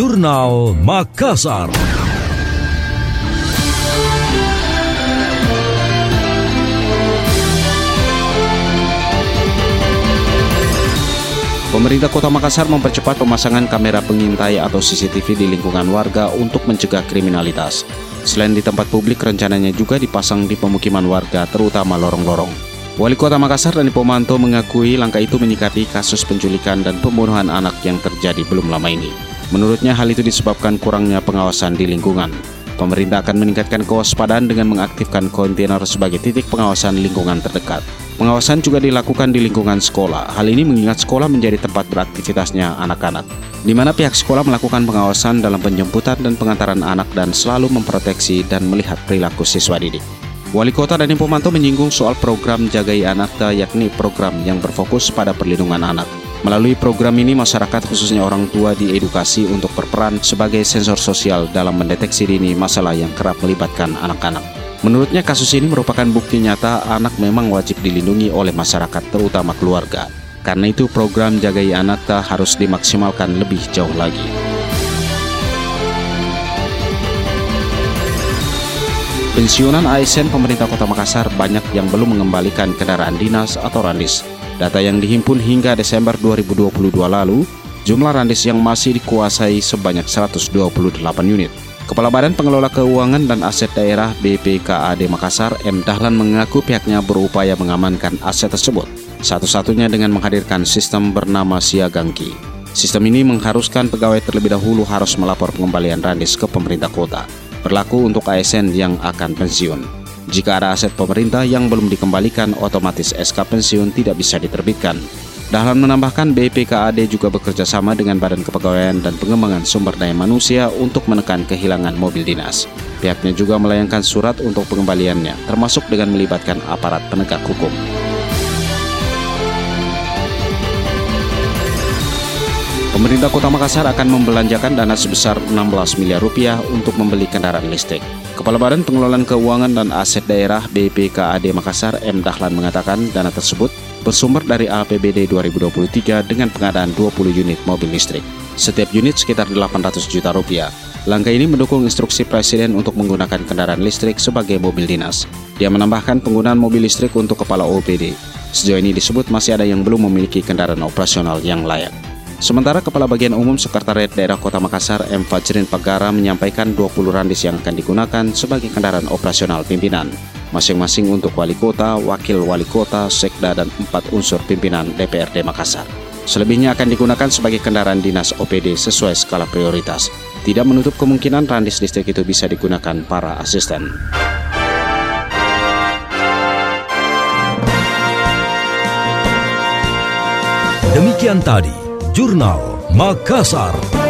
Jurnal Makassar. Pemerintah Kota Makassar mempercepat pemasangan kamera pengintai atau CCTV di lingkungan warga untuk mencegah kriminalitas. Selain di tempat publik, rencananya juga dipasang di pemukiman warga, terutama lorong-lorong. Wali Kota Makassar Dani Pomanto mengakui langkah itu menyikapi kasus penculikan dan pembunuhan anak yang terjadi belum lama ini. Menurutnya hal itu disebabkan kurangnya pengawasan di lingkungan. Pemerintah akan meningkatkan kewaspadaan dengan mengaktifkan kontainer sebagai titik pengawasan lingkungan terdekat. Pengawasan juga dilakukan di lingkungan sekolah. Hal ini mengingat sekolah menjadi tempat beraktivitasnya anak-anak, di mana pihak sekolah melakukan pengawasan dalam penjemputan dan pengantaran anak dan selalu memproteksi dan melihat perilaku siswa didik. Wali Kota Dani Pomanto menyinggung soal program Jagai Anakta yakni program yang berfokus pada perlindungan anak. Melalui program ini masyarakat khususnya orang tua diedukasi untuk berperan sebagai sensor sosial dalam mendeteksi dini masalah yang kerap melibatkan anak-anak. Menurutnya kasus ini merupakan bukti nyata anak memang wajib dilindungi oleh masyarakat terutama keluarga. Karena itu program Jagai Anak tak harus dimaksimalkan lebih jauh lagi. Pensiunan ASN pemerintah Kota Makassar banyak yang belum mengembalikan kendaraan dinas atau randis. Data yang dihimpun hingga Desember 2022 lalu, jumlah randis yang masih dikuasai sebanyak 128 unit. Kepala Badan Pengelola Keuangan dan Aset Daerah BPKAD Makassar, M. Dahlan mengaku pihaknya berupaya mengamankan aset tersebut, satu-satunya dengan menghadirkan sistem bernama Siagangki. Sistem ini mengharuskan pegawai terlebih dahulu harus melapor pengembalian randis ke pemerintah kota, berlaku untuk ASN yang akan pensiun. Jika ada aset pemerintah yang belum dikembalikan, otomatis SK pensiun tidak bisa diterbitkan. Dahlan menambahkan BPKAD juga bekerja sama dengan Badan Kepegawaian dan Pengembangan Sumber Daya Manusia untuk menekan kehilangan mobil dinas. Pihaknya juga melayangkan surat untuk pengembaliannya, termasuk dengan melibatkan aparat penegak hukum. Pemerintah Kota Makassar akan membelanjakan dana sebesar 16 miliar rupiah untuk membeli kendaraan listrik. Kepala Badan Pengelolaan Keuangan dan Aset Daerah BPKAD Makassar M. Dahlan mengatakan dana tersebut bersumber dari APBD 2023 dengan pengadaan 20 unit mobil listrik. Setiap unit sekitar 800 juta rupiah. Langkah ini mendukung instruksi Presiden untuk menggunakan kendaraan listrik sebagai mobil dinas. Dia menambahkan penggunaan mobil listrik untuk kepala OPD. Sejauh ini disebut masih ada yang belum memiliki kendaraan operasional yang layak. Sementara Kepala Bagian Umum Sekretariat Daerah Kota Makassar M. Fajrin Pagara menyampaikan 20 randis yang akan digunakan sebagai kendaraan operasional pimpinan masing-masing untuk wali kota, wakil wali kota, sekda, dan empat unsur pimpinan DPRD Makassar. Selebihnya akan digunakan sebagai kendaraan dinas OPD sesuai skala prioritas. Tidak menutup kemungkinan randis listrik itu bisa digunakan para asisten. Demikian tadi, Jurnal Makassar.